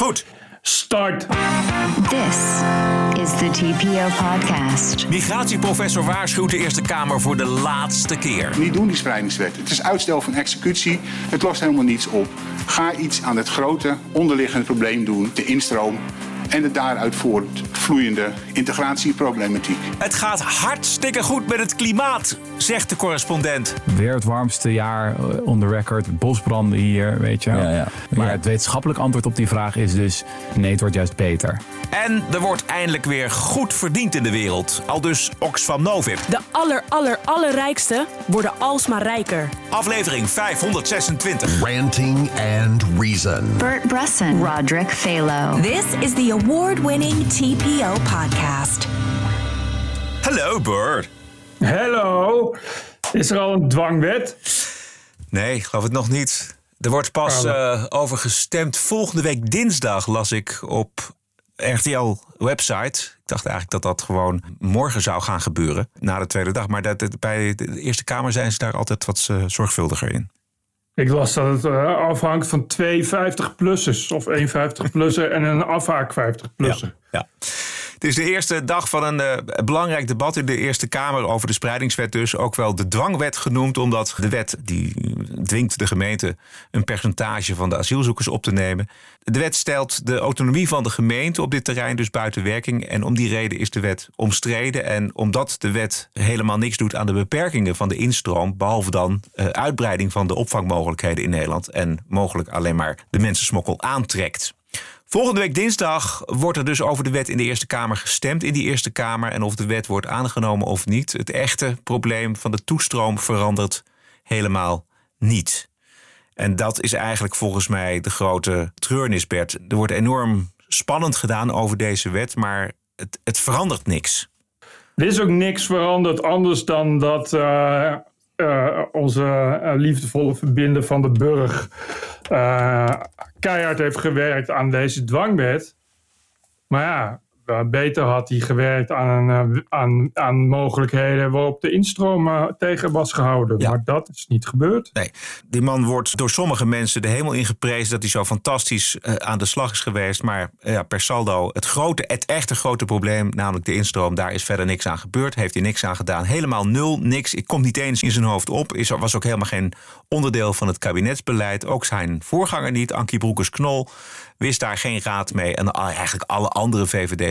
Goed. Start. This is the TPO podcast. Migratieprofessor waarschuwt de Eerste Kamer voor de laatste keer. Niet doen die spreidingswet. Het is uitstel van executie. Het lost helemaal niets op. Ga iets aan het grote onderliggende probleem doen, de instroom en de daaruit voortvloeiende integratieproblematiek. Het gaat hartstikke goed met het klimaat, zegt de correspondent. Weer het warmste jaar eh, on the record. Bosbranden hier, weet je wel. Ja, ja. Maar Ja. het wetenschappelijk antwoord op die vraag is dus... nee, het wordt juist beter. En er wordt eindelijk weer goed verdiend in de wereld. Al dus Oxfam Novib. De aller, aller, allerrijkste worden alsmaar rijker. Aflevering 526. Ranting and Reason. Bert Bresson, Roderick Phalo. This is the award winning TPO podcast. Hallo Bert. Hallo. Is er al een dwangwet? Nee, ik geloof het nog niet. Er wordt pas eh, over gestemd volgende week dinsdag, las ik op RTL-website. Ik dacht eigenlijk dat dat gewoon morgen zou gaan gebeuren, na de tweede dag. Maar dat, bij de Eerste Kamer zijn ze daar altijd wat eh, zorgvuldiger in. Ik las dat het eh, afhangt van twee 50-plussers. Of één 50-plusser en een afhaak 50-plusser. Ja. Het is de eerste dag van een eh, belangrijk debat in de Eerste Kamer over de spreidingswet dus. Ook wel de dwangwet genoemd, omdat de wet die dwingt de gemeente een percentage van de asielzoekers op te nemen. De wet stelt de autonomie van de gemeente op dit terrein dus buiten werking. En om die reden is de wet omstreden. En omdat de wet helemaal niks doet aan de beperkingen van de instroom, behalve dan eh, uitbreiding van de opvangmogelijkheden in Nederland en mogelijk alleen maar de mensensmokkel aantrekt. Volgende week dinsdag wordt er dus over de wet in de Eerste Kamer gestemd in die Eerste Kamer. En of de wet wordt aangenomen of niet. Het echte probleem van de toestroom verandert helemaal niet. En dat is eigenlijk volgens mij de grote treurnis, Bert. Er wordt enorm spannend gedaan over deze wet, maar het, het verandert niks. Er is ook niks veranderd anders dan dat eh, eh, onze eh, liefdevolle verbinder van de Burg eh, keihard heeft gewerkt aan deze dwangwet. Maar ja, eh, beter had hij gewerkt aan, eh, aan, aan mogelijkheden waarop de instroom eh, tegen was gehouden. Ja. Maar dat is niet gebeurd. Nee, die man wordt door sommige mensen de hemel ingeprezen dat hij zo fantastisch aan de slag is geweest. Maar ja, per saldo, het, grote, het echte grote probleem, namelijk de instroom, daar is verder niks aan gebeurd. Heeft hij niks aan gedaan. Helemaal nul, niks. Ik komt niet eens in zijn hoofd op. Is, was ook helemaal geen onderdeel van het kabinetsbeleid. Ook zijn voorganger niet, Ankie Broekers-Knol, wist daar geen raad mee. En eigenlijk alle andere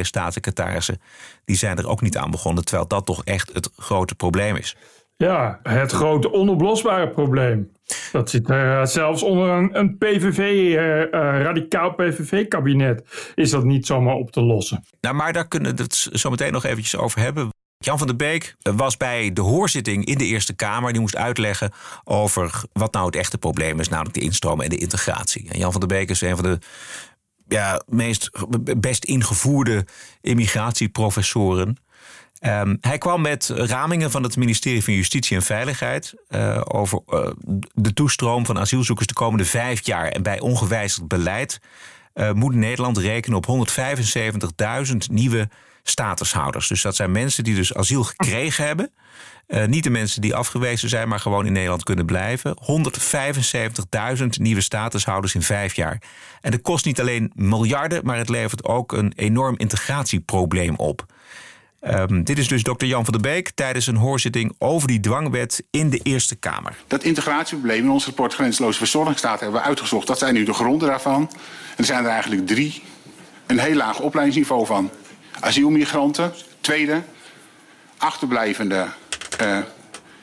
VVD-staatssecretarissen, die zijn er ook niet aan begonnen. Terwijl dat toch echt het grote probleem is. Ja, het grote onoplosbare probleem. Dat zit eh, zelfs onder een, een PVV, eh, eh, radicaal PVV-kabinet, is dat niet zomaar op te lossen. Nou, maar daar kunnen we het zo meteen nog eventjes over hebben. Jan van der Beek was bij de hoorzitting in de Eerste Kamer. Die moest uitleggen over wat nou het echte probleem is, namelijk de instroom en de integratie. En Jan van der Beek is een van de ja, meest best ingevoerde immigratieprofessoren. Ehm, hij kwam met ramingen van het ministerie van Justitie en Veiligheid eh, over eh, de toestroom van asielzoekers de komende vijf jaar. En bij ongewijzigd beleid eh, moet Nederland rekenen op 175.000 nieuwe statushouders. Dus dat zijn mensen die dus asiel gekregen hebben. Eh, niet de mensen die afgewezen zijn, maar gewoon in Nederland kunnen blijven. 175.000 nieuwe statushouders in vijf jaar. En dat kost niet alleen miljarden, maar het levert ook een enorm integratieprobleem op. Ehm, dit is dus dokter Jan van der Beek tijdens een hoorzitting over die dwangwet in de Eerste Kamer. Dat integratieprobleem in ons rapport Grenzeloze Verzorgingsstaat hebben we uitgezocht. Dat zijn nu de gronden daarvan. En er zijn er eigenlijk drie. Een heel laag opleidingsniveau van asielmigranten. Tweede, achterblijvende, eh,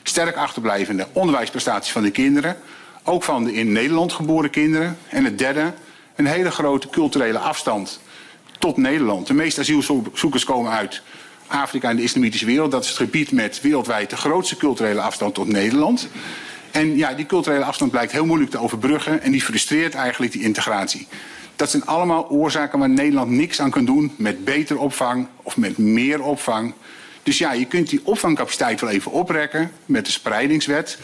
sterk achterblijvende onderwijsprestaties van de kinderen. Ook van de in Nederland geboren kinderen. En het derde, een hele grote culturele afstand tot Nederland. De meeste asielzoekers komen uit Afrika en de islamitische wereld. Dat is het gebied met wereldwijd de grootste culturele afstand tot Nederland. En ja, die culturele afstand blijkt heel moeilijk te overbruggen en die frustreert eigenlijk die integratie. Dat zijn allemaal oorzaken waar Nederland niks aan kan doen met beter opvang of met meer opvang. Dus ja, je kunt die opvangcapaciteit wel even oprekken met de spreidingswet.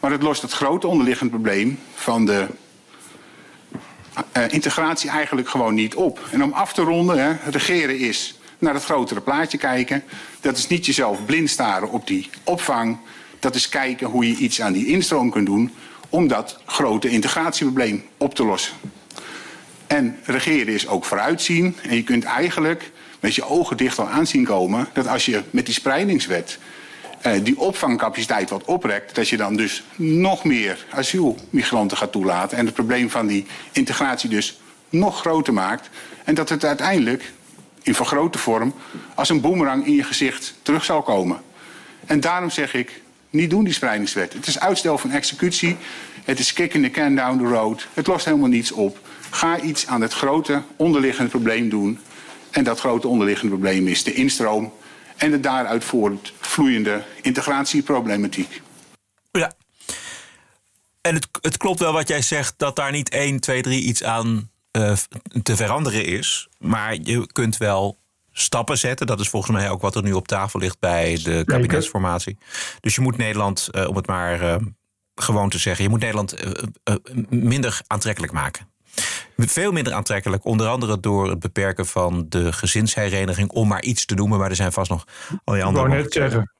Maar het lost het grote onderliggend probleem van de eh, integratie eigenlijk gewoon niet op. En om af te ronden, hè, regeren is naar het grotere plaatje kijken. Dat is niet jezelf blind staren op die opvang. Dat is kijken hoe je iets aan die instroom kunt doen om dat grote integratieprobleem op te lossen. En regeren is ook vooruitzien. En je kunt eigenlijk met je ogen dicht al aanzien komen dat als je met die spreidingswet eh, die opvangcapaciteit wat oprekt, dat je dan dus nog meer asielmigranten gaat toelaten en het probleem van die integratie dus nog groter maakt. En dat het uiteindelijk in vergrote vorm als een boemerang in je gezicht terug zal komen. En daarom zeg ik, niet doen die spreidingswet. Het is uitstel van executie. Het is kicking the can down the road. Het lost helemaal niets op. Ga iets aan het grote onderliggende probleem doen. En dat grote onderliggende probleem is de instroom en de daaruit voortvloeiende integratieproblematiek. Ja. En het, het klopt wel wat jij zegt, dat daar niet 1, 2, 3 iets aan uh, te veranderen is. Maar je kunt wel stappen zetten. Dat is volgens mij ook wat er nu op tafel ligt bij de kabinetsformatie. Dus je moet Nederland, uh, om het maar uh, gewoon te zeggen, je moet Nederland minder aantrekkelijk maken. Veel minder aantrekkelijk, onder andere door het beperken van de gezinshereniging, om maar iets te noemen, maar er zijn vast nog al die andere. Ik wou net zeggen,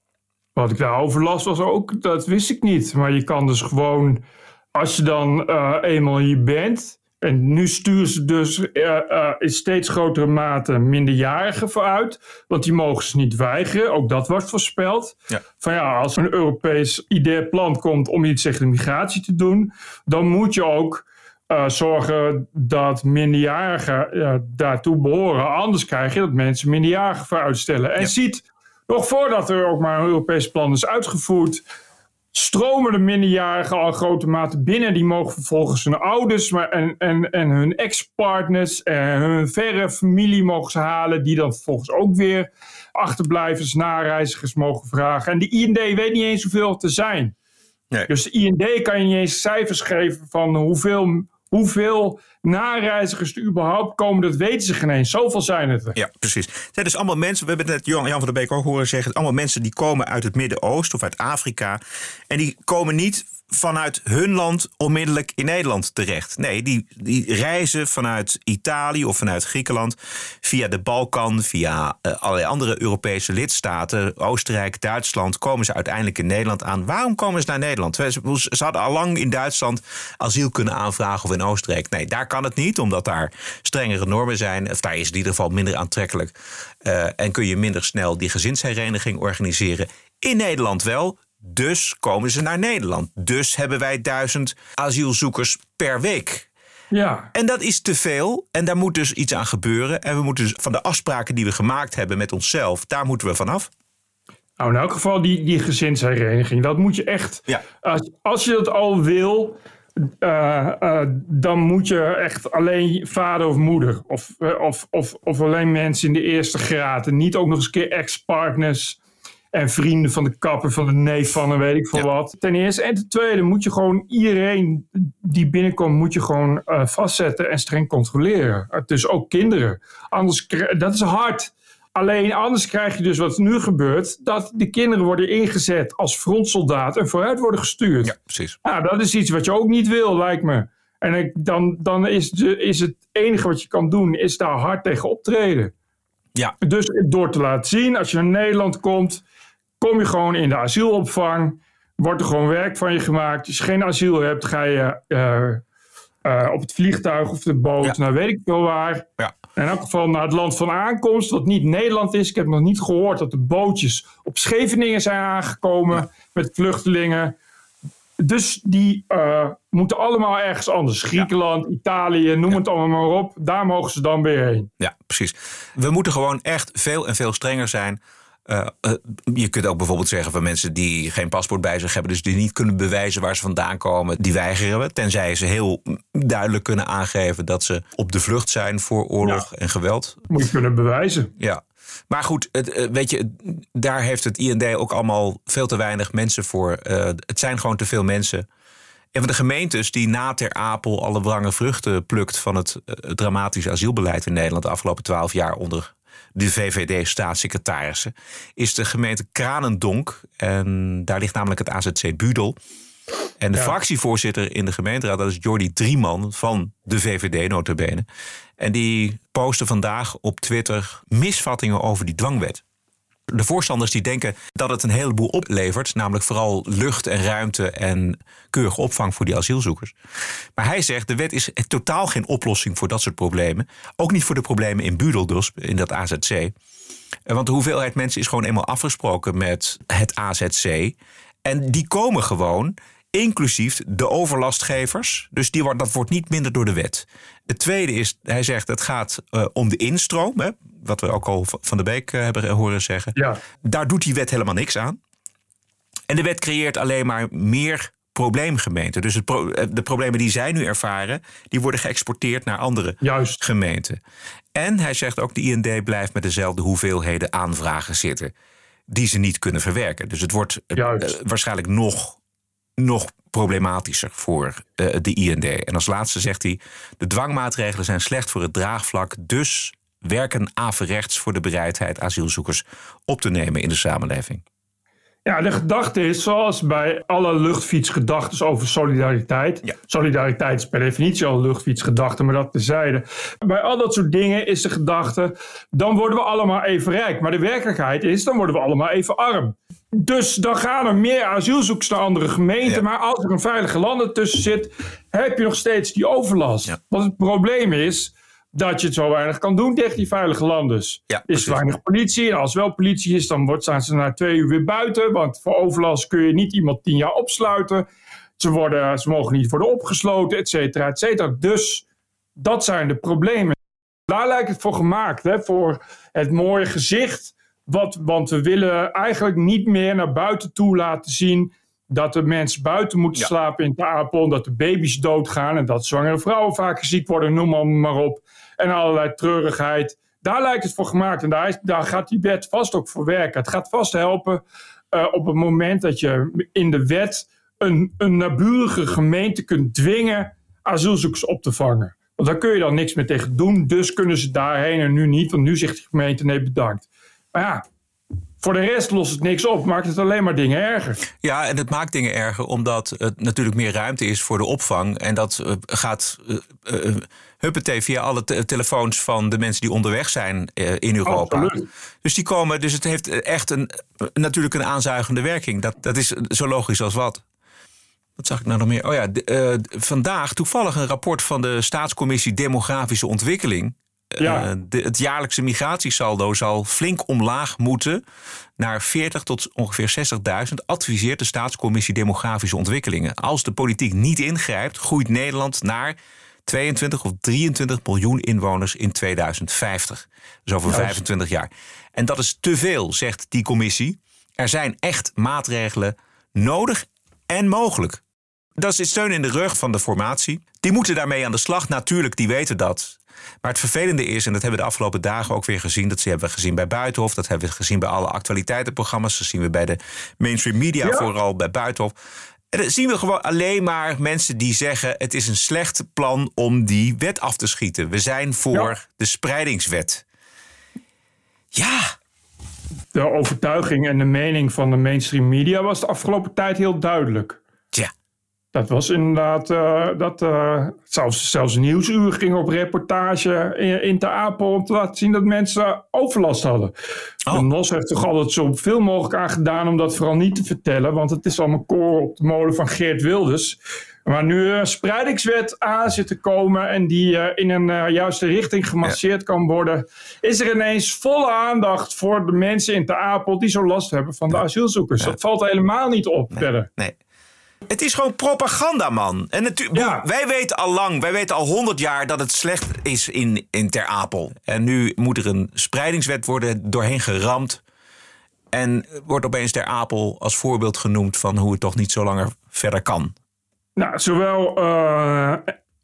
wat ik daarover las was ook, dat wist ik niet. Maar je kan dus gewoon, als je dan uh, eenmaal hier bent, en nu sturen ze dus uh, uh, in steeds grotere mate minderjarigen vooruit. Want die mogen ze niet weigeren. Ook dat wordt voorspeld. Ja. Van ja, als een Europees idee plan komt om iets tegen de migratie te doen. Dan moet je ook uh, zorgen dat minderjarigen daartoe behoren. Anders krijg je dat mensen minderjarigen vooruitstellen. En ja. ziet, nog voordat er ook maar een Europees plan is uitgevoerd stromen de minderjarigen al grote mate binnen. Die mogen vervolgens hun ouders maar en, en, en hun ex-partners en hun verre familie mogen ze halen. Die dan vervolgens ook weer achterblijvers, nareizigers mogen vragen. En de IND weet niet eens hoeveel te zijn. Nee. Dus de IND kan je niet eens cijfers geven van hoeveel Hoeveel nareizigers er überhaupt komen, dat weten ze geen eens. Zoveel zijn het er. Ja, precies. Het zijn dus allemaal mensen, we hebben net Jan, Jan van der Beek ook horen zeggen... allemaal mensen die komen uit het Midden-Oosten of uit Afrika. En die komen niet vanuit hun land onmiddellijk in Nederland terecht. Nee, die, die reizen vanuit Italië of vanuit Griekenland via de Balkan, via uh, allerlei andere Europese lidstaten, Oostenrijk, Duitsland, komen ze uiteindelijk in Nederland aan. Waarom komen ze naar Nederland? Ze, ze hadden al lang in Duitsland asiel kunnen aanvragen of in Oostenrijk. Nee, daar kan het niet, omdat daar strengere normen zijn. Of daar is het in ieder geval minder aantrekkelijk. Uh, en kun je minder snel die gezinshereniging organiseren. In Nederland wel. Dus komen ze naar Nederland. Dus hebben wij duizend asielzoekers per week. Ja. En dat is te veel. En daar moet dus iets aan gebeuren. En we moeten dus van de afspraken die we gemaakt hebben met onszelf, daar moeten we vanaf. Nou, in elk geval die, die gezinshereniging. Dat moet je echt. Ja. Als, als je dat al wil, uh, uh, dan moet je echt alleen vader of moeder. Of, uh, of, of, of alleen mensen in de eerste graad. En niet ook nog eens een keer ex-partners en vrienden van de kapper, van de neef van en weet ik veel ja. wat. Ten eerste. En ten tweede moet je gewoon iedereen die binnenkomt, moet je gewoon uh, vastzetten en streng controleren. Dus ook kinderen. Anders, dat is hard. Alleen anders krijg je dus wat nu gebeurt, dat de kinderen worden ingezet als frontsoldaat en vooruit worden gestuurd. Ja, precies. Nou, dat is iets wat je ook niet wil, lijkt me. En ik, dan, dan is, de, is het enige wat je kan doen, is daar hard tegen optreden. Ja. Dus door te laten zien, als je naar Nederland komt, kom je gewoon in de asielopvang. Wordt er gewoon werk van je gemaakt. Als je geen asiel hebt, ga je uh, uh, op het vliegtuig of de boot, ja. nou weet ik veel waar. Ja. In elk geval naar het land van aankomst, wat niet Nederland is. Ik heb nog niet gehoord dat de bootjes op Scheveningen zijn aangekomen ja. met vluchtelingen. Dus die uh, moeten allemaal ergens anders. Griekenland, ja. Italië, noem het allemaal maar op. Daar mogen ze dan weer heen. Ja, precies. We moeten gewoon echt veel en veel strenger zijn Uh, uh, je kunt ook bijvoorbeeld zeggen van mensen die geen paspoort bij zich hebben, dus die niet kunnen bewijzen waar ze vandaan komen, die weigeren we. Tenzij ze heel duidelijk kunnen aangeven dat ze op de vlucht zijn voor oorlog ja. en geweld. Moet je kunnen bewijzen. Ja. Maar goed, het, weet je, daar heeft het IND ook allemaal veel te weinig mensen voor. Uh, het zijn gewoon te veel mensen. En van de gemeentes die na Ter Apel alle wrange vruchten plukt van het dramatische asielbeleid in Nederland de afgelopen twaalf jaar onder de VVD-staatssecretarissen, is de gemeente Kranendonk. En daar ligt namelijk het AZC Budel. En de ja. fractievoorzitter in de gemeenteraad, dat is Jordi Drieman van de VVD notabene. En die postte vandaag op Twitter misvattingen over die dwangwet. De voorstanders die denken dat het een heleboel oplevert, namelijk vooral lucht en ruimte en keurige opvang voor die asielzoekers. Maar hij zegt de wet is totaal geen oplossing voor dat soort problemen. Ook niet voor de problemen in Budel in dat AZC. Eh, Want de hoeveelheid mensen is gewoon eenmaal afgesproken met het AZC. En die komen gewoon, inclusief de overlastgevers. Dus die wordt, dat wordt niet minder door de wet. Het tweede is, hij zegt het gaat uh, om de instroom. Hè, wat we ook al van de Beek uh, hebben horen zeggen. Ja. Daar doet die wet helemaal niks aan. En de wet creëert alleen maar meer probleemgemeenten. Dus het pro de problemen die zij nu ervaren, die worden geëxporteerd naar andere Juist. gemeenten. En hij zegt ook, de IND blijft met dezelfde hoeveelheden aanvragen zitten. Die ze niet kunnen verwerken. Dus het wordt uh, waarschijnlijk nog, nog problematischer voor uh, de IND. En als laatste zegt hij: de dwangmaatregelen zijn slecht voor het draagvlak, dus werken averechts voor de bereidheid asielzoekers op te nemen in de samenleving. Ja, de gedachte is zoals bij alle luchtfietsgedachten over solidariteit. Ja. Solidariteit is per definitie al een luchtfietsgedachte, maar dat tezijde. Bij al dat soort dingen is de gedachte, dan worden we allemaal even rijk. Maar de werkelijkheid is, dan worden we allemaal even arm. Dus dan gaan er meer asielzoekers naar andere gemeenten. Ja. Maar als er een veilige land tussen zit, heb je nog steeds die overlast. Ja. Want het probleem is dat je het zo weinig kan doen tegen die veilige landen. Ja, is weinig politie. En als wel politie is, dan wordt, staan ze na twee uur weer buiten. Want voor overlast kun je niet iemand tien jaar opsluiten. Ze, worden, ze mogen niet worden opgesloten, et cetera, et cetera. Dus dat zijn de problemen. Daar lijkt het voor gemaakt, hè, voor het mooie gezicht. Wat, want we willen eigenlijk niet meer naar buiten toe laten zien dat de mensen buiten moeten Ja. slapen in de apel, dat de baby's doodgaan en dat zwangere vrouwen vaker ziek worden, noem maar, maar op. En allerlei treurigheid. Daar lijkt het voor gemaakt en daar, daar gaat die wet vast ook voor werken. Het gaat vast helpen eh, op het moment dat je in de wet een, een naburige gemeente kunt dwingen asielzoekers op te vangen. Want daar kun je dan niks meer tegen doen, dus kunnen ze daarheen en nu niet, want nu zegt de gemeente nee bedankt. Maar ja, voor de rest lost het niks op, maakt het alleen maar dingen erger. Ja, en het maakt dingen erger omdat het natuurlijk meer ruimte is voor de opvang. En dat uh, gaat uh, uh, huppatee via alle te telefoons van de mensen die onderweg zijn in Europa. Absoluut. Dus die komen, dus het heeft echt een, natuurlijk een aanzuigende werking. Dat, dat is zo logisch als wat. Wat zag ik nou nog meer? Oh ja, de, vandaag toevallig een rapport van de Staatscommissie Demografische Ontwikkeling. Ja. Uh, de, het jaarlijkse migratiesaldo zal flink omlaag moeten naar 40 tot ongeveer 60.000, adviseert de Staatscommissie Demografische Ontwikkelingen. Als de politiek niet ingrijpt, groeit Nederland naar 22 of 23 miljoen inwoners in 2050. Dus over Juist. 25 jaar. En dat is te veel, zegt die commissie. Er zijn echt maatregelen nodig en mogelijk. Dat is steun in de rug van de formatie. Die moeten daarmee aan de slag. Natuurlijk, die weten dat. Maar het vervelende is, en dat hebben we de afgelopen dagen ook weer gezien... dat hebben we gezien bij Buitenhof, dat hebben we gezien bij alle actualiteitenprogramma's... dat zien we bij de mainstream media, Ja. vooral bij Buitenhof. En dan zien we gewoon alleen maar mensen die zeggen... het is een slecht plan om die wet af te schieten. We zijn voor Ja. de spreidingswet. Ja, De overtuiging en de mening van de mainstream media was de afgelopen tijd heel duidelijk. Dat was inderdaad, eh, dat eh, zelfs, zelfs Nieuwsuur ging op reportage in, in Ter Apel om te laten zien dat mensen overlast hadden. Oh. De NOS heeft toch altijd zo veel mogelijk aan gedaan om dat vooral niet te vertellen, want het is allemaal koren op de molen van Geert Wilders. Maar nu een spreidingswet aan zit te komen en die eh, in een juiste richting gemasseerd kan worden, is er ineens volle aandacht voor de mensen in Ter Apel die zo last hebben van de asielzoekers. Dat valt helemaal niet op verder. Nee. Het is gewoon propaganda, man. En natuurlijk, Ja. wij weten al lang, wij weten al honderd jaar dat het slecht is in, in Ter Apel. En nu moet er een spreidingswet worden doorheen geramd. En wordt opeens Ter Apel als voorbeeld genoemd van hoe het toch niet zo langer verder kan. Nou, zowel eh,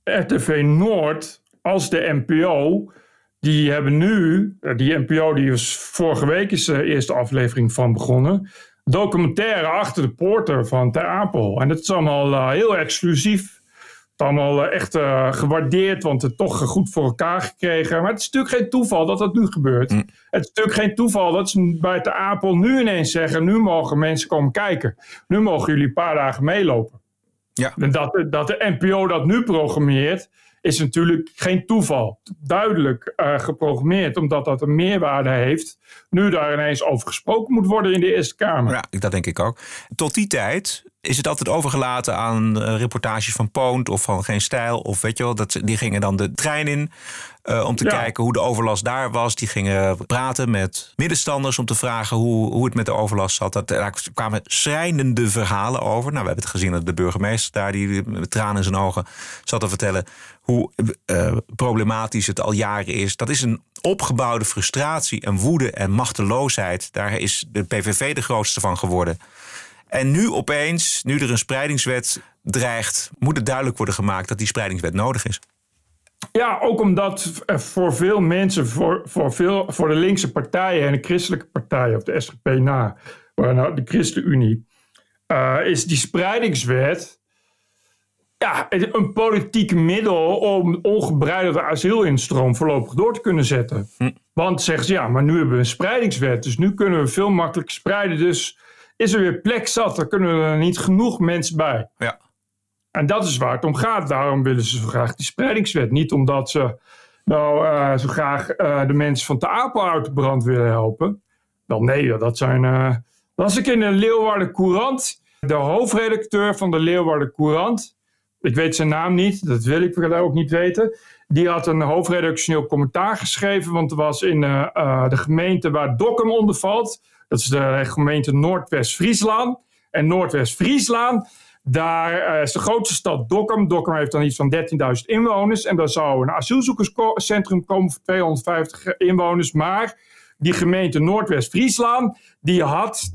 RTV Noord als de NPO, die hebben nu, eh, die NPO die is vorige week is de eerste aflevering van begonnen, documentaire achter de poorten van Ter Apel. En dat is allemaal eh, heel exclusief. Het is allemaal eh, echt eh, gewaardeerd, want het toch goed voor elkaar gekregen. Maar het is natuurlijk geen toeval dat dat nu gebeurt. Het is natuurlijk geen toeval dat ze bij Ter Apel nu ineens zeggen, nu mogen mensen komen kijken. Nu mogen jullie een paar dagen meelopen. Ja. En dat, dat de NPO dat nu programmeert, is natuurlijk geen toeval. Duidelijk uh, geprogrammeerd, omdat dat een meerwaarde heeft. Nu daar ineens over gesproken moet worden in de Eerste Kamer. Ja, dat denk ik ook. Tot die tijd is het altijd overgelaten aan uh, reportages van Poont of van Geen Stijl. Of weet je wel, dat, die gingen dan de trein in. Uh, om te kijken hoe de overlast daar was. Die gingen praten met middenstanders om te vragen hoe, hoe het met de overlast zat. Dat, daar kwamen schrijnende verhalen over. Nou, we hebben het gezien dat de burgemeester daar, die met tranen in zijn ogen zat te vertellen hoe uh, problematisch het al jaren is. Dat is een opgebouwde frustratie en woede en machteloosheid. Daar is de PVV de grootste van geworden. En nu opeens, nu er een spreidingswet dreigt, moet het duidelijk worden gemaakt dat die spreidingswet nodig is. Ja, ook omdat voor veel mensen, voor, voor, veel, voor de linkse partijen en de christelijke partijen, of de SGP na, nou de ChristenUnie, uh, is die spreidingswet ja, een politiek middel om ongebreidelde asielinstroom voorlopig door te kunnen zetten. Hm. Want zeggen ze ja, maar nu hebben we een spreidingswet, dus nu kunnen we veel makkelijker spreiden. Dus is er weer plek zat, dan kunnen er niet genoeg mensen bij. Ja. En dat is waar het om gaat. Daarom willen ze zo graag die spreidingswet. Niet omdat ze nou uh, zo graag uh, de mensen van de Apel uit de brand willen helpen. Wel nee, dat zijn. Uh, las ik in de Leeuwarden Courant. De hoofdredacteur van de Leeuwarden Courant. Ik weet zijn naam niet, dat wil ik ook niet weten. Die had een hoofdredactioneel commentaar geschreven. Want er was in de gemeente waar Dokkum onder valt. Dat is de gemeente Noordwest-Friesland. En Noordwest-Friesland daar is de grootste stad Dokkum. Dokkum heeft dan iets van 13.000 inwoners. En daar zou een asielzoekerscentrum komen voor 250 inwoners. Maar die gemeente Noordwest-Friesland, die had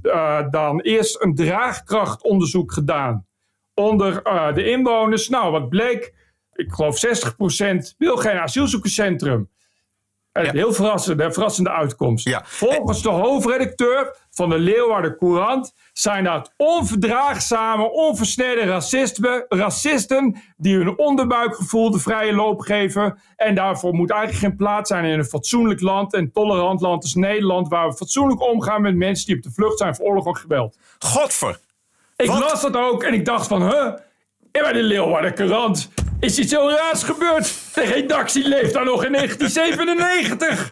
dan eerst een draagkrachtonderzoek gedaan onder uh, de inwoners. Nou, wat bleek? Ik geloof 60% wil geen asielzoekerscentrum. Ja. Heel verrassende, verrassende uitkomst. Ja. Volgens de hoofdredacteur van de Leeuwarden Courant zijn dat onverdraagzame, onversneden racisten, racisten die hun onderbuikgevoel de vrije loop geven. En daarvoor moet eigenlijk geen plaats zijn in een fatsoenlijk land, en tolerant land als Nederland, waar we fatsoenlijk omgaan met mensen die op de vlucht zijn voor oorlog en geweld. Godver! Ik las dat ook en ik dacht van, huh? Bij de Leeuwarden Courant is iets heel raars gebeurd. De redactie leeft daar nog in 1997.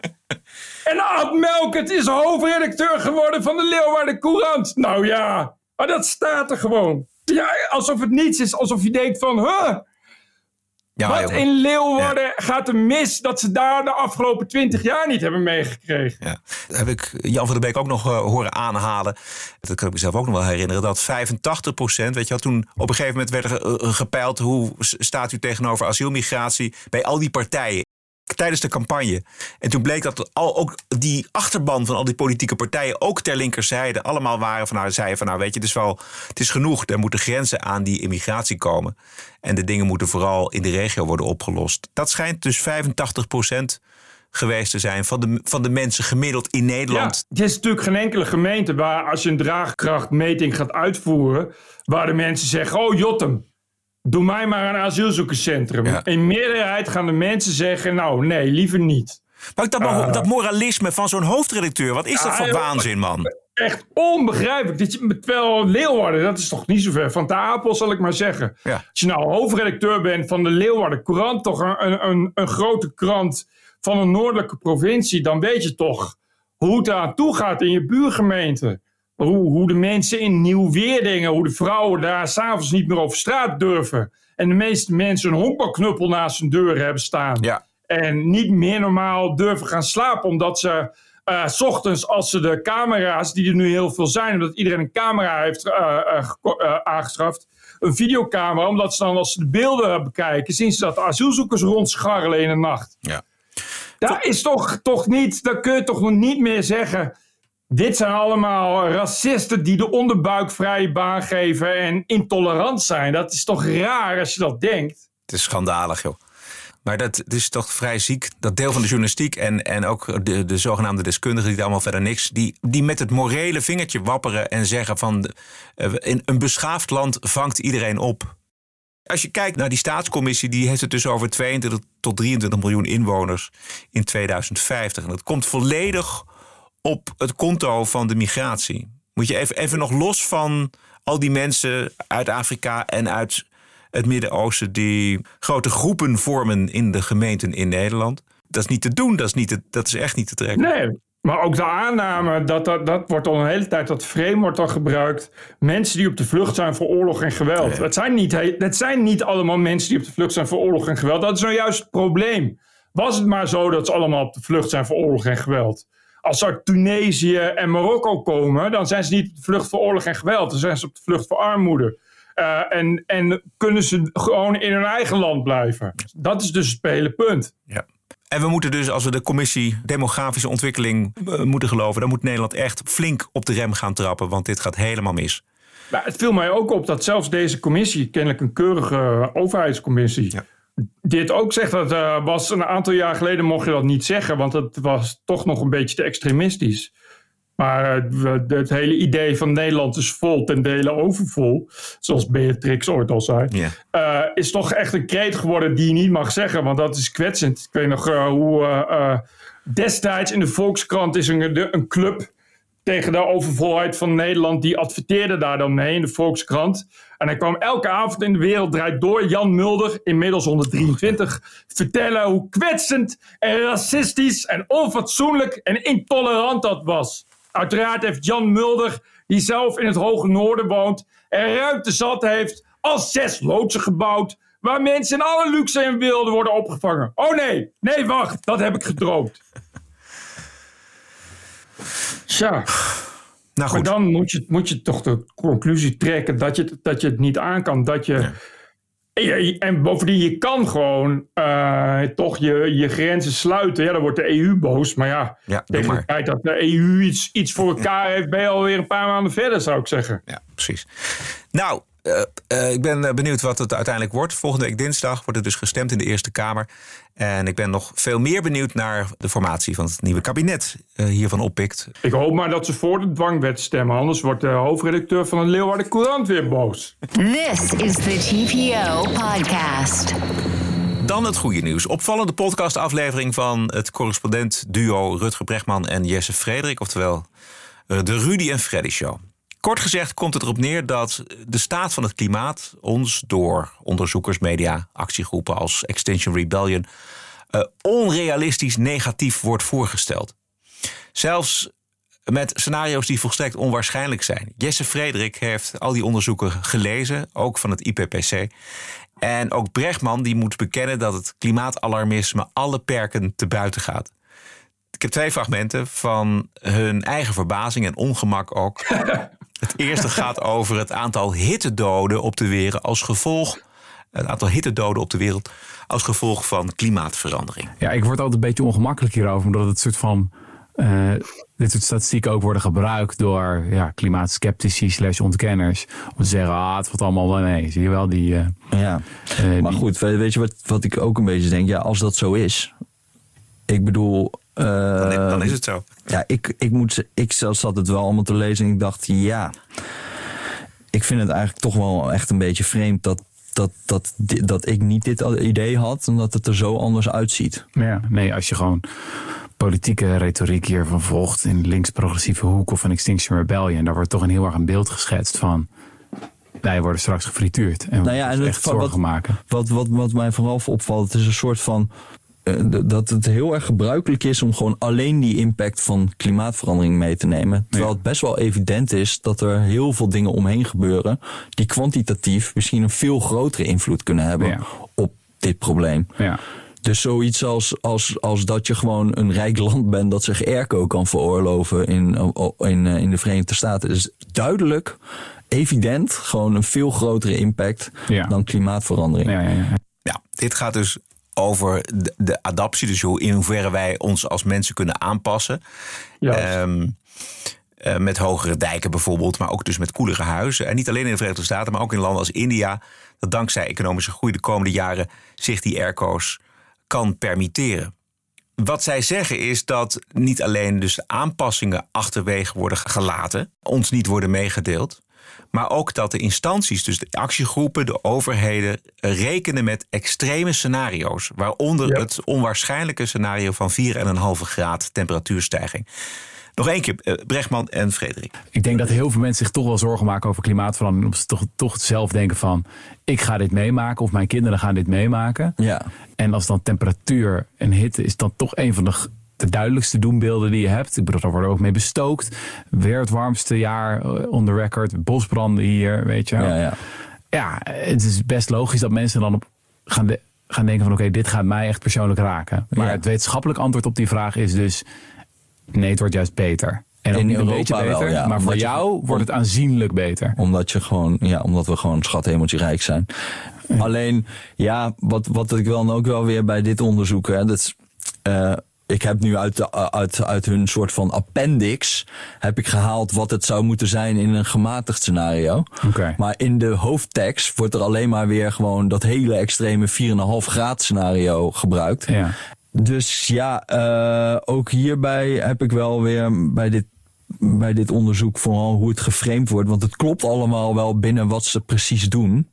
En Ad Melkert is hoofdredacteur geworden van de Leeuwarden Courant. Nou ja, maar dat staat er gewoon. Ja, alsof het niets is. Alsof je denkt van, huh? Ja, Wat in Leeuwarden ja. gaat er mis dat ze daar de afgelopen twintig jaar niet hebben meegekregen? Ja. Heb ik Jan van der Beek ook nog uh, horen aanhalen. Dat kan ik mezelf ook nog wel herinneren. Dat 85 procent, weet je wel, toen op een gegeven moment werd er uh, gepeild... hoe staat u tegenover asielmigratie bij al die partijen tijdens de campagne. En toen bleek dat al, ook die achterban van al die politieke partijen, ook ter linkerzijde, allemaal waren van nou, zeiden van nou weet je, het is wel, het is genoeg. Er moeten grenzen aan die immigratie komen. En de dingen moeten vooral in de regio worden opgelost. Dat schijnt dus 85 procent geweest te zijn van de, van de mensen gemiddeld in Nederland. Ja, het is natuurlijk geen enkele gemeente waar als je een draagkrachtmeting gaat uitvoeren, waar de mensen zeggen, oh Jotem, doe mij maar een asielzoekerscentrum. In meerderheid gaan de mensen zeggen, nou nee, liever niet. Maar dat, uh, dat moralisme van zo'n hoofdredacteur, wat is dat voor waanzin, man? Echt onbegrijpelijk. Dit, terwijl Leeuwarden, dat is toch niet zo ver van de Apel, zal ik maar zeggen. Ja. Als je nou hoofdredacteur bent van de Leeuwarden Courant, toch een, een, een grote krant van een noordelijke provincie, dan weet je toch hoe het aan toe gaat in je buurgemeente. Hoe, hoe de mensen in Nieuw-Weerdingen, hoe de vrouwen daar s'avonds niet meer over straat durven. En de meeste mensen een honkbalknuppel naast hun deur hebben staan. Ja. En niet meer normaal durven gaan slapen, omdat ze uh, s ochtends, als ze de camera's, die er nu heel veel zijn, omdat iedereen een camera heeft uh, uh, aangeschaft, een videocamera, omdat ze dan als ze de beelden bekijken, zien ze dat asielzoekers rondscharrelen in de nacht. Ja. Dat is toch, toch niet, dan kun je toch nog niet meer zeggen. Dit zijn allemaal racisten die de onderbuik vrije baan geven en intolerant zijn. Dat is toch raar als je dat denkt? Het is schandalig, joh. Maar dat is toch vrij ziek. Dat deel van de journalistiek en, en ook de, de zogenaamde deskundigen, die allemaal verder niks, die, die met het morele vingertje wapperen en zeggen van uh, in een beschaafd land vangt iedereen op. Als je kijkt naar die staatscommissie, die heeft het dus over 22 tot 23 miljoen inwoners in 2050. En dat komt volledig op het konto van de migratie. Moet je even, even nog los van al die mensen uit Afrika en uit het Midden-Oosten die grote groepen vormen in de gemeenten in Nederland. Dat is niet te doen, dat is, niet te, dat is echt niet te trekken. Nee, maar ook de aanname, dat, dat, dat wordt al een hele tijd, dat frame wordt al gebruikt. Mensen die op de vlucht zijn voor oorlog en geweld. Het, zijn niet, het zijn niet allemaal mensen die op de vlucht zijn voor oorlog en geweld. Dat is nou juist het probleem. Was het maar zo dat ze allemaal op de vlucht zijn voor oorlog en geweld. Als ze uit Tunesië en Marokko komen, dan zijn ze niet op de vlucht voor oorlog en geweld. Dan zijn ze op de vlucht voor armoede. Uh, en, en kunnen ze gewoon in hun eigen land blijven. Dat is dus het hele punt. Ja. En we moeten dus, als we de commissie demografische ontwikkeling uh, moeten geloven, dan moet Nederland echt flink op de rem gaan trappen, want dit gaat helemaal mis. Maar het viel mij ook op dat zelfs deze commissie, kennelijk een keurige overheidscommissie, ja. Dit ook zegt. Dat uh, was een aantal jaar geleden mocht je dat niet zeggen, want het was toch nog een beetje te extremistisch. Maar uh, het hele idee van Nederland is vol, ten dele overvol, zoals Beatrix ooit al zei, uh, is toch echt een kreet geworden die je niet mag zeggen, want dat is kwetsend. Ik weet nog hoe destijds in de Volkskrant is een, een club tegen de overvolheid van Nederland, die adverteerde daar dan mee in de Volkskrant. En hij kwam elke avond in de wereld draait door, Jan Mulder, inmiddels 123, vertellen hoe kwetsend en racistisch en onfatsoenlijk en intolerant dat was. Uiteraard heeft Jan Mulder, die zelf in het hoge noorden woont, en ruimte zat heeft, al zes loodsen gebouwd, waar mensen in alle luxe en wilde worden opgevangen. Oh nee, nee wacht, dat heb ik gedroomd. Tja. Nou goed. Maar dan moet je, moet je toch de conclusie trekken dat je, dat je het niet aan kan. Dat je, ja. en, en bovendien, je kan gewoon uh, toch je, je grenzen sluiten. Ja, dan wordt de EU boos. Maar ja, ja tegen de tijd dat de EU iets, iets voor elkaar heeft... ben je alweer een paar maanden verder, zou ik zeggen. Ja, precies. Nou, uh, uh, ik ben benieuwd wat het uiteindelijk wordt. Volgende week dinsdag wordt het dus gestemd in de Eerste Kamer. En ik ben nog veel meer benieuwd naar de formatie van het nieuwe kabinet uh, hiervan oppikt. Ik hoop maar dat ze voor de dwangwet stemmen. Anders wordt de hoofdredacteur van de Leeuwarden Courant weer boos. This is the TPO podcast. Dan het goede nieuws. Opvallende podcastaflevering van het correspondent duo Rutger Bregman en Jesse Frederik. Oftewel de Rudy en Freddy Show. Kort gezegd komt het erop neer dat de staat van het klimaat ons door onderzoekers, media, actiegroepen als Extinction Rebellion uh, onrealistisch negatief wordt voorgesteld. Zelfs met scenario's die volstrekt onwaarschijnlijk zijn. Jesse Frederik heeft al die onderzoeken gelezen, ook van het IPPC. En ook Brechtman die moet bekennen dat het klimaatalarmisme alle perken te buiten gaat. Ik heb twee fragmenten van hun eigen verbazing en ongemak ook. Het eerste gaat over het aantal hittedoden op de wereld als gevolg. Het aantal hittedoden op de wereld als gevolg van klimaatverandering. Ja, ik word altijd een beetje ongemakkelijk hierover, omdat het soort van. Uh, dit soort statistieken ook worden gebruikt door ja, klimaatskeptici slash ontkenners. Om te zeggen, ah, het valt allemaal wel mee. Zie je wel, die... Uh, ja, uh, maar die... goed, weet je wat, wat ik ook een beetje denk? Ja, als dat zo is. Ik bedoel, uh, dan, dan, is het zo. Ja, ik, ik, moet, ik zat het wel allemaal te lezen en ik dacht, ja. Ik vind het eigenlijk toch wel echt een beetje vreemd dat, dat, dat, dat ik niet dit idee had en dat het er zo anders uitziet. Ja, nee, als je gewoon politieke retoriek hiervan volgt in links-progressieve hoek of een Extinction Rebellion, daar wordt toch een heel erg een beeld geschetst van wij worden straks gefrituurd en we nou ja, en echt zorgen wat, maken. Wat, wat, wat mij vooral opvalt, het is een soort van dat het heel erg gebruikelijk is om gewoon alleen die impact van klimaatverandering mee te nemen. Terwijl het best wel evident is dat er heel veel dingen omheen gebeuren die kwantitatief misschien een veel grotere invloed kunnen hebben ja. op dit probleem. Ja. Dus zoiets als, als, als dat je gewoon een rijk land bent dat zich airco kan veroorloven in, in, in de Verenigde Staten is duidelijk, evident, gewoon een veel grotere impact ja. dan klimaatverandering. Ja, ja, ja. ja, dit gaat dus over de, de, adaptie. Dus hoe, in hoeverre wij ons als mensen kunnen aanpassen. Um, uh, met hogere dijken bijvoorbeeld, maar ook dus met koelere huizen. En niet alleen in de Verenigde Staten, maar ook in landen als India. Dat dankzij economische groei de komende jaren zich die airco's kan permitteren. Wat zij zeggen is dat niet alleen dus aanpassingen achterwege worden gelaten, ons niet worden meegedeeld, maar ook dat de instanties, dus de actiegroepen, de overheden, rekenen met extreme scenario's. Waaronder Ja. het onwaarschijnlijke scenario van 4,5 graad temperatuurstijging. Nog één keer, uh, Brechtman en Frederik. Ik denk dat heel veel mensen zich toch wel zorgen maken over klimaatverandering. Omdat ze toch, toch zelf denken van, ik ga dit meemaken of mijn kinderen gaan dit meemaken. Ja. En als dan temperatuur en hitte is dan toch een van de de duidelijkste doembeelden die je hebt. Ik bedoel, daar worden ook mee bestookt. Weer het warmste jaar eh, on the record. Bosbranden hier, weet je wel. Ja, ja. ja, het is best logisch dat mensen dan op gaan, de, gaan denken van... oké, dit gaat mij echt persoonlijk raken. Maar Ja. het wetenschappelijk antwoord op die vraag is dus... nee, het wordt juist beter. En ook In niet een Europa beetje wel, beter, ja. maar voor je- jou wordt het aanzienlijk beter. Omdat, je gewoon, ja, omdat we gewoon schathemeltje zijn. Alleen, ja, wat, wat ik dan ook wel weer bij dit onderzoek... Hè, dat is, eh, ik heb nu uit, de, uit, uit hun soort van appendix... heb ik gehaald wat het zou moeten zijn in een gematigd scenario. Oké. Maar in de hoofdtekst wordt er alleen maar weer gewoon... dat hele extreme 4,5 graad scenario gebruikt. Ja. Dus ja, eh, ook hierbij heb ik wel weer bij dit, bij dit onderzoek vooral hoe het geframed wordt. Want het klopt allemaal wel binnen wat ze precies doen.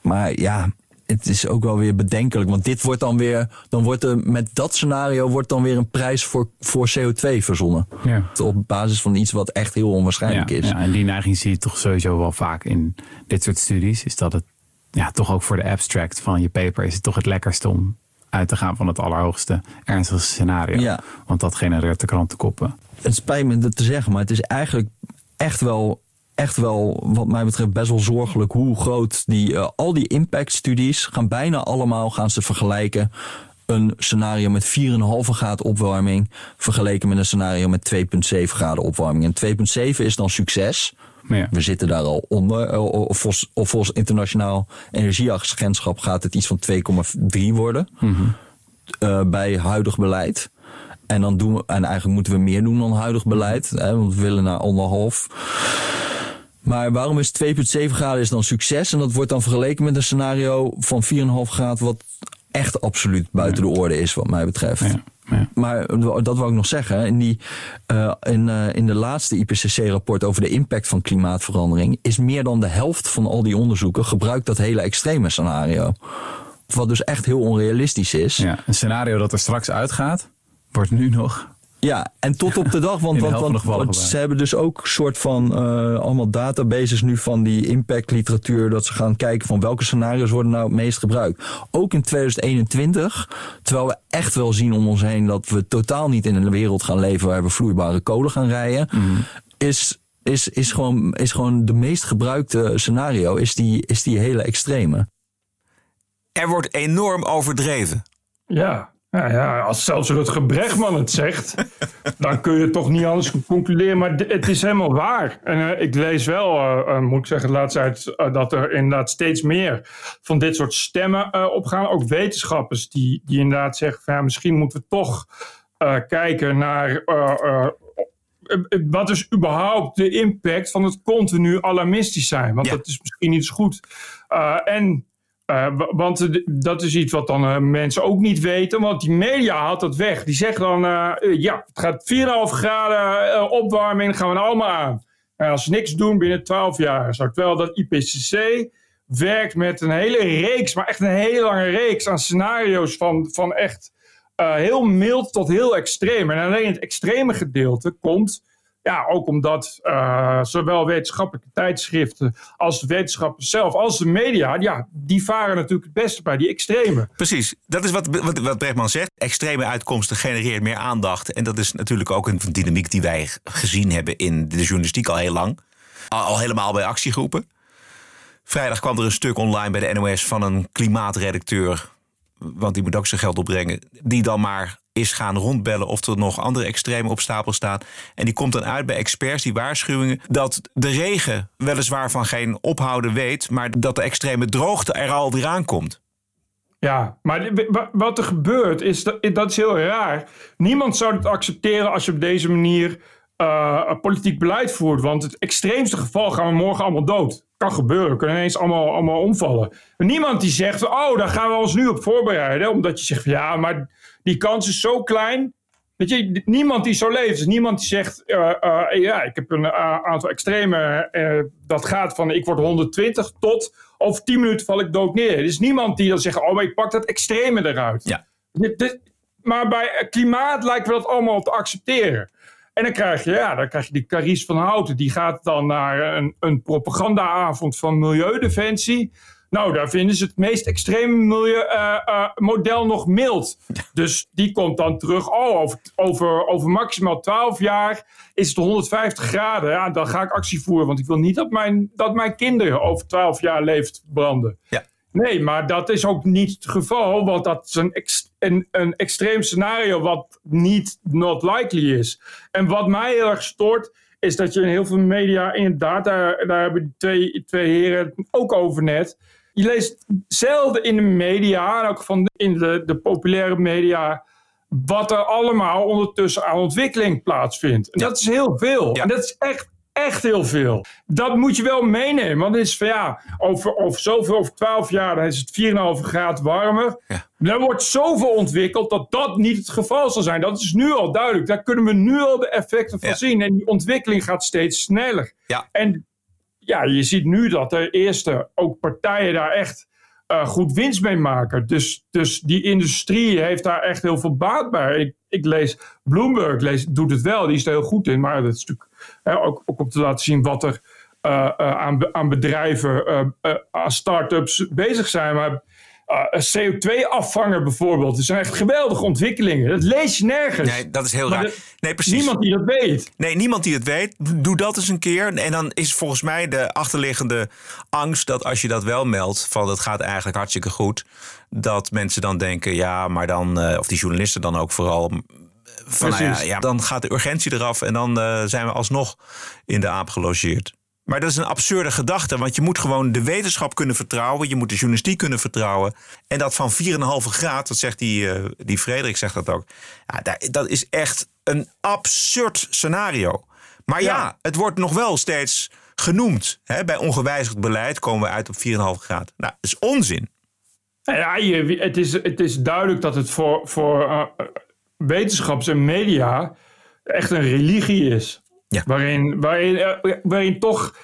Maar ja, het is ook wel weer bedenkelijk. Want dit wordt dan weer, dan wordt er met dat scenario wordt dan weer een prijs voor, voor CO2 verzonnen. Ja. Op basis van iets wat echt heel onwaarschijnlijk ja, is. Ja, en die neiging zie je toch sowieso wel vaak in dit soort studies. Is dat het ja, toch ook voor de abstract van je paper is het toch het lekkerste om uit te gaan van het allerhoogste ernstigste scenario. Ja. Want dat genereert de krantenkoppen. het spijt me dat te zeggen, maar het is eigenlijk echt wel, echt wel, wat mij betreft, best wel zorgelijk hoe groot die, eh, al die impactstudies gaan bijna allemaal gaan ze vergelijken. Een scenario met 4,5 graden opwarming vergeleken met een scenario met 2,7 graden opwarming. En 2,7 is dan succes. Ja. We zitten daar al onder. Eh, Of volgens, of volgens internationaal energieagentschap gaat het iets van 2,3 worden. eh, bij huidig beleid. En, dan doen we, en eigenlijk moeten we meer doen dan huidig beleid. Hè, want we willen naar anderhalf. Maar waarom is 2,7 graden is dan succes? En dat wordt dan vergeleken met een scenario van 4,5 graden... wat echt absoluut buiten de orde is wat mij betreft. Ja, ja. Maar dat wou ik nog zeggen. In, die, eh, in, eh, in de laatste IPCC-rapport over de impact van klimaatverandering... is meer dan de helft van al die onderzoeken gebruikt dat hele extreme scenario. Wat dus echt heel onrealistisch is. Ja, een scenario dat er straks uitgaat, wordt nu nog. Ja, en tot op de dag, want, de want, want, ze hebben dus ook soort van eh, allemaal databases nu van die impact literatuur, dat ze gaan kijken van welke scenario's worden nou het meest gebruikt. Ook in 2021, terwijl we echt wel zien om ons heen dat we totaal niet in een wereld gaan leven waar we vloeibare kolen gaan rijden, Mhm. is, is, is, gewoon, is gewoon de meest gebruikte scenario, is die, is die hele extreme. Er wordt enorm overdreven. Ja, ja, ja, als zelfs Rutger Bregman het zegt, dan kun je toch niet anders concluderen. Maar het is helemaal waar. En eh, ik lees wel, eh, eh, moet ik zeggen, tijd eh, dat er inderdaad steeds meer van dit soort stemmen opgaan. Ook wetenschappers die, die inderdaad zeggen van ja, misschien moeten we toch kijken naar. wat is überhaupt de impact van het continu alarmistisch zijn? Want Ja. dat is misschien niet zo goed. En eh, wa- want dat is iets wat dan eh, mensen ook niet weten. Want die media haalt dat weg. Die zeggen dan, eh, ja, het gaat 4,5 graden opwarming, gaan we allemaal aan. En als ze niks doen binnen 12 jaar. Zo, terwijl dat IPCC werkt met een hele reeks, maar echt een hele lange reeks aan scenario's van, van echt heel mild tot heel extreem. En alleen het extreme gedeelte komt ja, ook omdat eh, zowel wetenschappelijke tijdschriften als de wetenschappers zelf, als de media, ja, die varen natuurlijk het beste bij die extreme. Precies, dat is wat, wat, wat zegt. Extreme uitkomsten genereert meer aandacht. En dat is natuurlijk ook een dynamiek die wij gezien hebben in de journalistiek al heel lang. Al, al helemaal bij actiegroepen. Vrijdag kwam er een stuk online bij de NOS van een klimaatredacteur. Want die moet ook zijn geld opbrengen. Die dan maar is gaan rondbellen of er nog andere extreme op stapel staan. En die komt dan uit bij experts, die waarschuwingen... dat de regen weliswaar van geen ophouden weet... maar dat de extreme droogte er alweer aankomt. Ja, maar wat er gebeurt, is dat, dat is heel raar. Niemand zou het accepteren als je op deze manier eh, politiek beleid voert. Want het extreemste geval gaan we morgen allemaal dood. Kan gebeuren, we kunnen ineens allemaal, allemaal omvallen. Niemand die zegt, oh, daar gaan we ons nu op voorbereiden. Omdat je zegt, ja, maar die kans is zo klein. Weet je, niemand die zo leeft. Dus niemand die zegt, eh, eh, ja, ik heb een eh, aantal extreme. dat gaat van ik word 120 tot over 10 minuten val ik dood neer. Er is niemand die dan zegt, oh, maar ik pak dat extreme eruit. Ja. Dit- dit- maar bij klimaat lijken we dat allemaal te accepteren. En dan krijg je, ja, dan krijg je die Caries van Houten. Die gaat dan naar een, een propagandaavond van Milieudefensie. Nou, daar vinden ze het meest extreme milieu, uh, uh, model nog mild. Dus die komt dan terug. Oh, over, over, over maximaal 12 jaar is het 150 graden. Ja, dan ga ik actie voeren. Want ik wil niet dat mijn, dat mijn kinderen over 12 jaar leeft branden. Ja. Nee, maar dat is ook niet het geval. Want dat is een, ex, een, een extreem scenario wat niet not likely is. En wat mij heel erg stoort is dat je in heel veel media, inderdaad, daar, daar hebben die twee, twee heren het ook over net je leest zelden in de media, en ook van in de, de populaire media, wat er allemaal ondertussen aan ontwikkeling plaatsvindt. En dat is heel veel. En dat is echt, echt heel veel. Dat moet je wel meenemen. Want het is van ja, over, over zoveel, over 12 jaar, dan is het 4,5 graden warmer. Ja. Er wordt zoveel ontwikkeld dat dat niet het geval zal zijn. Dat is nu al duidelijk. Daar kunnen we nu al de effecten van zien. En die ontwikkeling gaat steeds sneller. Ja. En ja, je ziet nu dat de eerste ook partijen daar echt uh, goed winst mee maken. Dus, dus die industrie heeft daar echt heel veel baat bij. Ik, ik lees Bloomberg lees, doet het wel, die is er heel goed in. Maar dat is natuurlijk hè, ook, ook om te laten zien wat er uh, uh, aan, aan bedrijven, aan start-ups bezig zijn. Maar CO2-afvanger bijvoorbeeld. Dat zijn echt geweldige ontwikkelingen. Dat lees je nergens. Nee, dat is heel raar. nee, precies. Niemand die dat weet. Nee, niemand die het weet. Doe dat eens een keer. En dan is volgens mij de achterliggende angst dat als je dat wel meldt, van het gaat eigenlijk hartstikke goed, dat mensen dan denken, ja, maar dan, uh, of die journalisten dan ook vooral, van nou ja, ja, dan gaat de urgentie eraf en dan uh, zijn we alsnog in de aap gelogeerd. Maar dat is een absurde gedachte, want je moet gewoon de wetenschap kunnen vertrouwen. Je moet de journalistiek kunnen vertrouwen. En dat van 4,5 graad, dat zegt die, uh, die Frederik, zegt dat ook. Ja, dat is echt een absurd scenario. Maar ja, ja het wordt nog wel steeds genoemd. Hè? Bij ongewijzigd beleid komen we uit op 4,5 graad. Nou, dat is onzin. Ja, je, het, is, het is duidelijk dat het voor, voor uh, wetenschaps- en media echt een religie is. Ja. Waarin, waarin, uh, waarin toch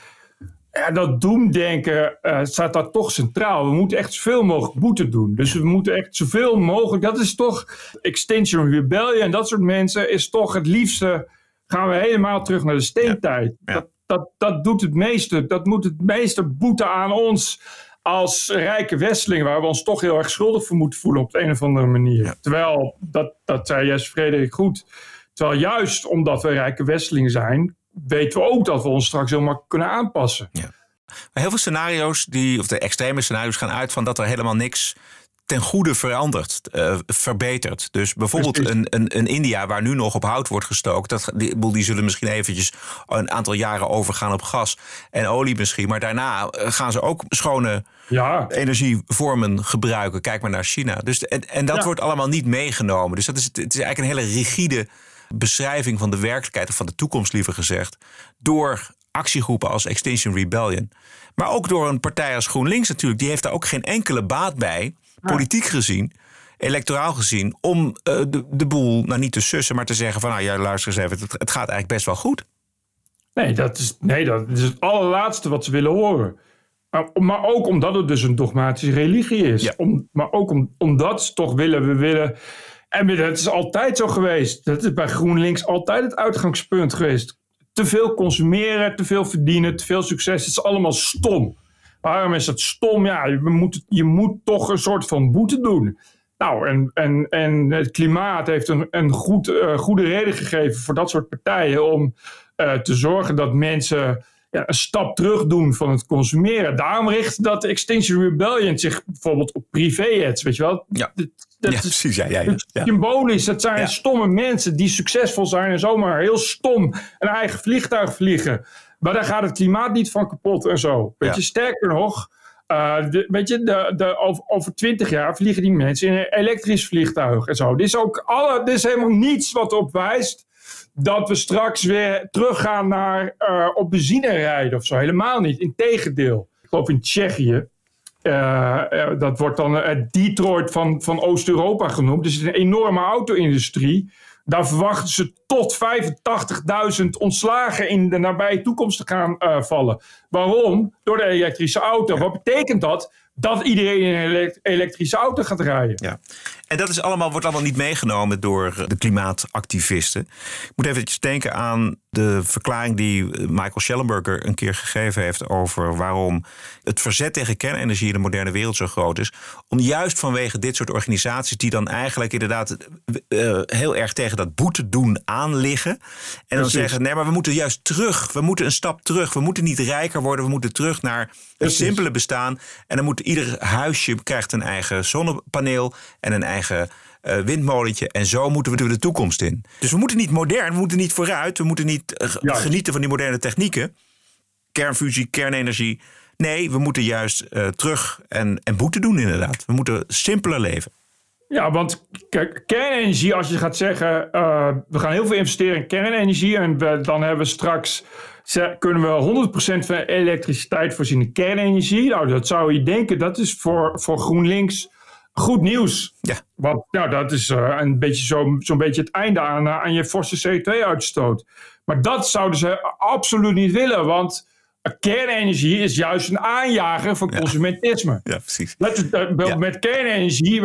ja, dat doemdenken uh, staat daar toch centraal. We moeten echt zoveel mogelijk boete doen. Dus we moeten echt zoveel mogelijk. Dat is toch Extinction Rebellion en dat soort mensen is toch het liefste. Gaan we helemaal terug naar de steentijd. Ja. Dat, dat, dat doet het meeste. Dat moet het meeste boete aan ons als rijke westeling, waar we ons toch heel erg schuldig voor moeten voelen op de een of andere manier. Ja. Terwijl, dat, dat zei Jesse Frederik goed. Terwijl juist omdat we rijke westelingen zijn, weten we ook dat we ons straks helemaal kunnen aanpassen. Ja. Maar heel veel scenario's, die, of de extreme scenario's, gaan uit van dat er helemaal niks ten goede verandert, uh, verbetert. Dus bijvoorbeeld een, een, een, India waar nu nog op hout wordt gestookt. Dat, die, die zullen misschien eventjes een aantal jaren overgaan op gas en olie misschien. Maar daarna gaan ze ook schone ja. energievormen gebruiken. Kijk maar naar China. Dus, en, en dat ja. wordt allemaal niet meegenomen. Dus dat is, het is eigenlijk een hele rigide beschrijving van de werkelijkheid, of van de toekomst liever gezegd, door actiegroepen als Extinction Rebellion. Maar ook door een partij als GroenLinks natuurlijk. Die heeft daar ook geen enkele baat bij, politiek gezien, electoraal gezien, om uh, de, de boel nou niet te sussen, maar te zeggen van nou ja, luister eens even, het, het gaat eigenlijk best wel goed. Nee dat, is, nee, dat is het allerlaatste wat ze willen horen. Maar, maar ook omdat het dus een dogmatische religie is. Ja. Om, maar ook om, omdat ze toch willen, we willen en het is altijd zo geweest. Dat is bij GroenLinks altijd het uitgangspunt geweest. Te veel consumeren, te veel verdienen, te veel succes. Het is allemaal stom. Waarom is het stom? Ja, je moet, je moet toch een soort van boete doen. Nou, en, en, en het klimaat heeft een, een goed, uh, goede reden gegeven voor dat soort partijen om uh, te zorgen dat mensen ja, een stap terug doen van het consumeren. Daarom richt dat Extinction Rebellion zich bijvoorbeeld op privé-ads, weet je wel? Ja. Dat, ja, precies. Ja, ja. Symbolisch, dat zijn stomme mensen die succesvol zijn en zomaar heel stom een eigen vliegtuig vliegen. Maar daar gaat het klimaat niet van kapot en zo. Weet je, sterker nog, eh, de, weet je, de, de, over, over 20 jaar vliegen die mensen in een elektrisch vliegtuig en zo. Dit is ook alle, dit is helemaal niets wat op wijst dat we straks weer teruggaan naar eh, op benzine rijden of zo. Helemaal niet. Integendeel. Ik geloof in Tsjechië. Eh, eh, dat wordt dan het Detroit van, van Oost-Europa genoemd. Dus het is een enorme auto-industrie. Daar verwachten ze tot 85.000 ontslagen in de nabije toekomst te gaan eh, vallen. Waarom? Door de elektrische auto. Wat betekent dat? Dat iedereen in een elek- elektrische auto gaat rijden. Ja. En dat is allemaal, wordt allemaal niet meegenomen door de klimaatactivisten. Ik moet even denken aan de verklaring die Michael Schellenberger een keer gegeven heeft over waarom het verzet tegen kernenergie in de moderne wereld zo groot is. Om juist vanwege dit soort organisaties die dan eigenlijk inderdaad uh, heel erg tegen dat boete doen aanliggen. En dan Precies. zeggen, nee, maar we moeten juist terug. We moeten een stap terug. We moeten niet rijker worden. We moeten terug naar een Precies. simpele bestaan. En dan moet ieder huisje krijgt een eigen zonnepaneel en een eigen eh, windmolentje. En zo moeten we de toekomst in. Dus we moeten niet modern, we moeten niet vooruit. We moeten niet eh, genieten van die moderne technieken. Kernfusie, kernenergie. Nee, we moeten juist eh, terug en, en boete doen inderdaad. We moeten simpeler leven. Ja, want kijk, kernenergie, als je gaat zeggen, we gaan heel veel investeren in kernenergie en we, dan hebben we straks, kunnen we 100% van elektriciteit voorzien in kernenergie. Nou, dat zou je denken, dat is voor, voor GroenLinks goed nieuws. Ja. Want nou, dat is eh, een beetje zo, zo'n beetje het einde aan, eh, aan je forse CO2-uitstoot. Maar dat zouden ze absoluut niet willen, want kernenergie is juist een aanjager van consumentisme. Ja, precies. Met, eh, Ja. met kernenergie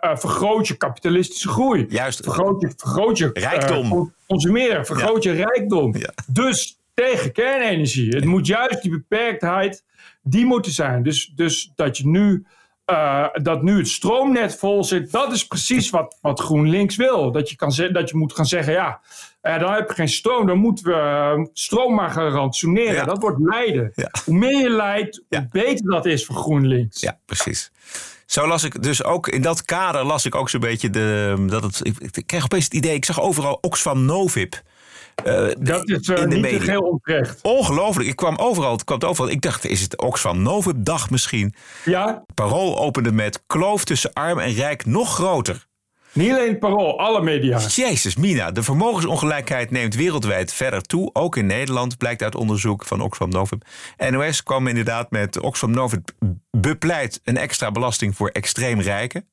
vergroot je kapitalistische groei. Juist. Vergroot je, vergroot je Rijkdom. con- consumeren, vergroot je rijkdom. Dus tegen kernenergie. Het moet juist die beperktheid, die moet er zijn. Dus, dus dat je nu, eh, dat nu het stroomnet vol zit, dat is precies wat, wat GroenLinks wil. Dat je, kan dat je moet gaan zeggen, ja, eh, dan heb je geen stroom, dan moeten we eh, stroom maar gaan rantsoeneren. Ja. Dat wordt lijden. Ja. Hoe meer je leidt, Ja. hoe beter dat is voor GroenLinks. Ja, precies. Zo las ik dus ook in dat kader las ik ook zo'n beetje de dat het. Ik, ik kreeg opeens het idee. Ik zag overal Oxfam Novib. Eh, Dat is eh, in de niet media. heel onterecht. Ongelooflijk. Ik kwam overal. Het kwam overal. Ik dacht, is het Oxfam Novib dag misschien? Ja, Parool opende met kloof tussen arm en rijk nog groter. niet alleen parool, alle media. Jezus, Mina, de vermogensongelijkheid neemt wereldwijd verder toe. Ook in Nederland, blijkt uit onderzoek van Oxfam Novib. NOS kwam inderdaad met Oxfam Novib bepleit een extra belasting voor extreem rijken.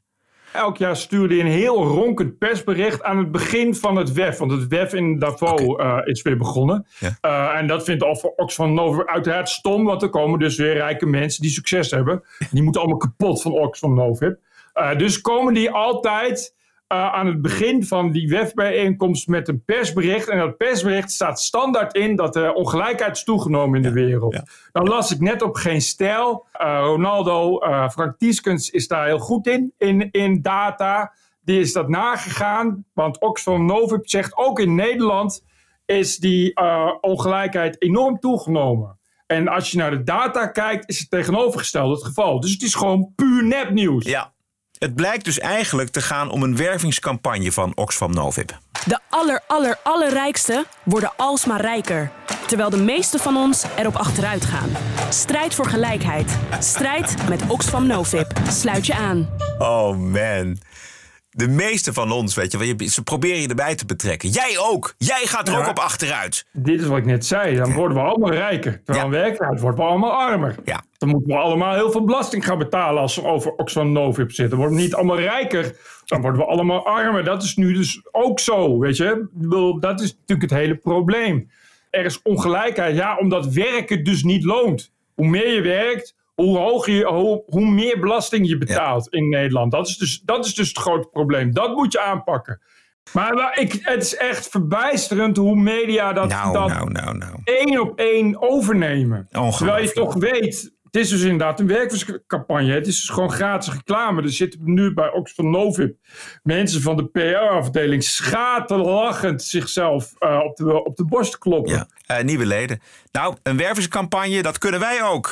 Elk jaar stuurde je een heel ronkend persbericht aan het begin van het WEF. Want het WEF in Davos eh, is weer begonnen. Ja. Eh, en dat vindt Ox- Oxfam Novib uiteraard stom. Want er komen dus weer rijke mensen die succes hebben. Die moeten allemaal kapot van Oxfam Novib. Eh, dus komen die altijd aan het begin van die WEF-bijeenkomst met een persbericht. En dat persbericht staat standaard in dat de ongelijkheid is toegenomen in de wereld. ja. Dan las ik net op Geen Stijl. Eh, Ronaldo, eh, Frank Tieskens is daar heel goed in, in, in data. Die is dat nagegaan. Want Oxfam Novib zegt ook in Nederland is die eh, ongelijkheid enorm toegenomen. En als je naar de data kijkt, is het tegenovergestelde het geval. Dus het is gewoon puur nepnieuws. Ja. Het blijkt dus eigenlijk te gaan om een wervingscampagne van Oxfam Novib. De aller, aller, allerrijkste worden alsmaar rijker. Terwijl de meesten van ons erop achteruit gaan. Strijd voor gelijkheid. Strijd met Oxfam Novib. Sluit je aan. Oh man. De meeste van ons, weet je, ze proberen je erbij te betrekken. Jij ook. Jij gaat er Ja. ook op achteruit. Dit is wat ik net zei. Dan worden we allemaal rijker. Terwijl Ja. werkelijkheid worden we allemaal armer. Ja. Dan moeten we allemaal heel veel belasting gaan betalen als we over Oxfam Novib zitten. Dan worden we niet allemaal rijker. Dan worden we allemaal armer. Dat is nu dus ook zo, weet je. Dat is natuurlijk het hele probleem. Er is ongelijkheid, ja, omdat werken dus niet loont. Hoe meer je werkt, hoe, hoger je, hoe, hoe meer belasting je betaalt in Nederland. Dat is, dus, dat is dus het grote probleem. Dat moet je aanpakken. Maar, ik, het is echt verbijsterend hoe media dat, Nou, dat nou, nou, nou. één op één overnemen. Terwijl je toch weet, het is dus inderdaad een werkcampagne. Het is dus gewoon gratis reclame. Er zitten nu bij Oxfam Novib mensen van de PR-afdeling schaterlachend zichzelf eh, op, de, op de borst kloppen. Ja. Eh, nieuwe leden. Nou, een wervingscampagne, dat kunnen wij ook.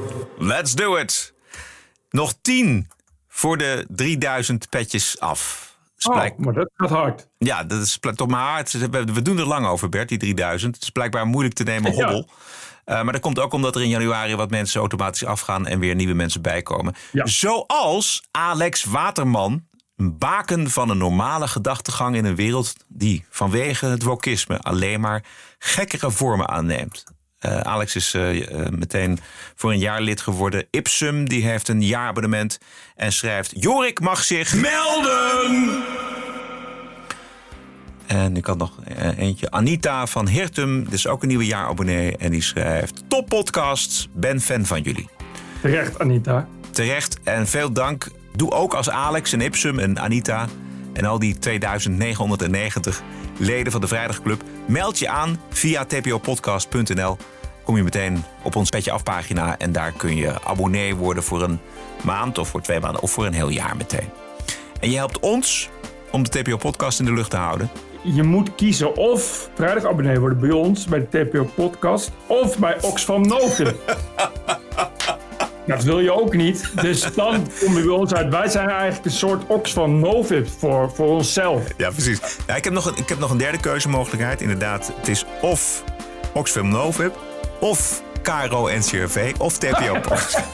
Let's do it. Nog 10 voor de 3000 petjes af. Dus Oh, maar dat gaat hard. Ja, dat is toch maar hard. We doen er lang over, Bert, die 3000. Het is blijkbaar moeilijk te nemen Ja. hobbel. Eh, maar dat komt ook omdat er in januari wat mensen automatisch afgaan en weer nieuwe mensen bijkomen. Ja. Zoals Alex Waterman, Een baken van een normale gedachtegang in een wereld die vanwege het wokisme alleen maar gekkere vormen aanneemt. Uh, Alex is uh, uh, meteen voor een jaar lid geworden. Ipsum die heeft een jaarabonnement en schrijft: Jorik mag zich melden. En ik had nog eentje. Anita van Hirtum, dit is ook een nieuwe jaarabonnee. En die schrijft: Top podcast, ben fan van jullie. Terecht, Anita. Terecht en veel dank. Doe ook als Alex en Ipsum en Anita en al die 2990 leden van de Vrijdagclub. Meld je aan via tpopodcast.nl. Kom je meteen op ons petje afpagina en daar kun je abonnee worden voor een maand of voor twee maanden of voor een heel jaar meteen. En je helpt ons om de TPO podcast in de lucht te houden. Je moet kiezen of vrijdag abonnee worden bij ons, bij de TPO podcast, of bij Oxfam Novin. Dat wil je ook niet. Dus dan kom je bij ons uit. Wij zijn eigenlijk een soort Oxfam Novib voor, voor onszelf. Ja, precies. Ja, ik, heb nog een, ik heb nog een derde keuzemogelijkheid. Inderdaad, het is of Oxfam Novib, of KRO NCRV, of TPO Post.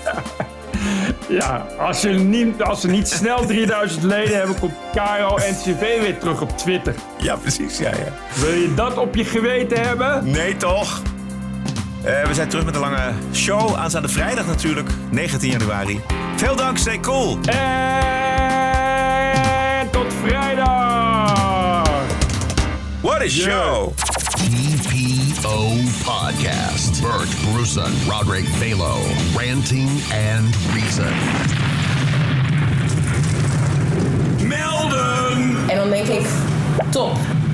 Ja, als, je niet, als ze niet snel 3000 leden hebben, komt KRO NCV weer terug op Twitter. Ja, precies. Ja, ja. Wil je dat op je geweten hebben? Nee, toch? Uh, we zijn terug met een lange show. Aanstaande vrijdag natuurlijk, 19 januari. Veel dank, stay cool. En tot vrijdag. What a show. TPO Podcast. Bert Bruson, Roderick Balo, Ranting and Reason. Melden! En dan denk ik, top.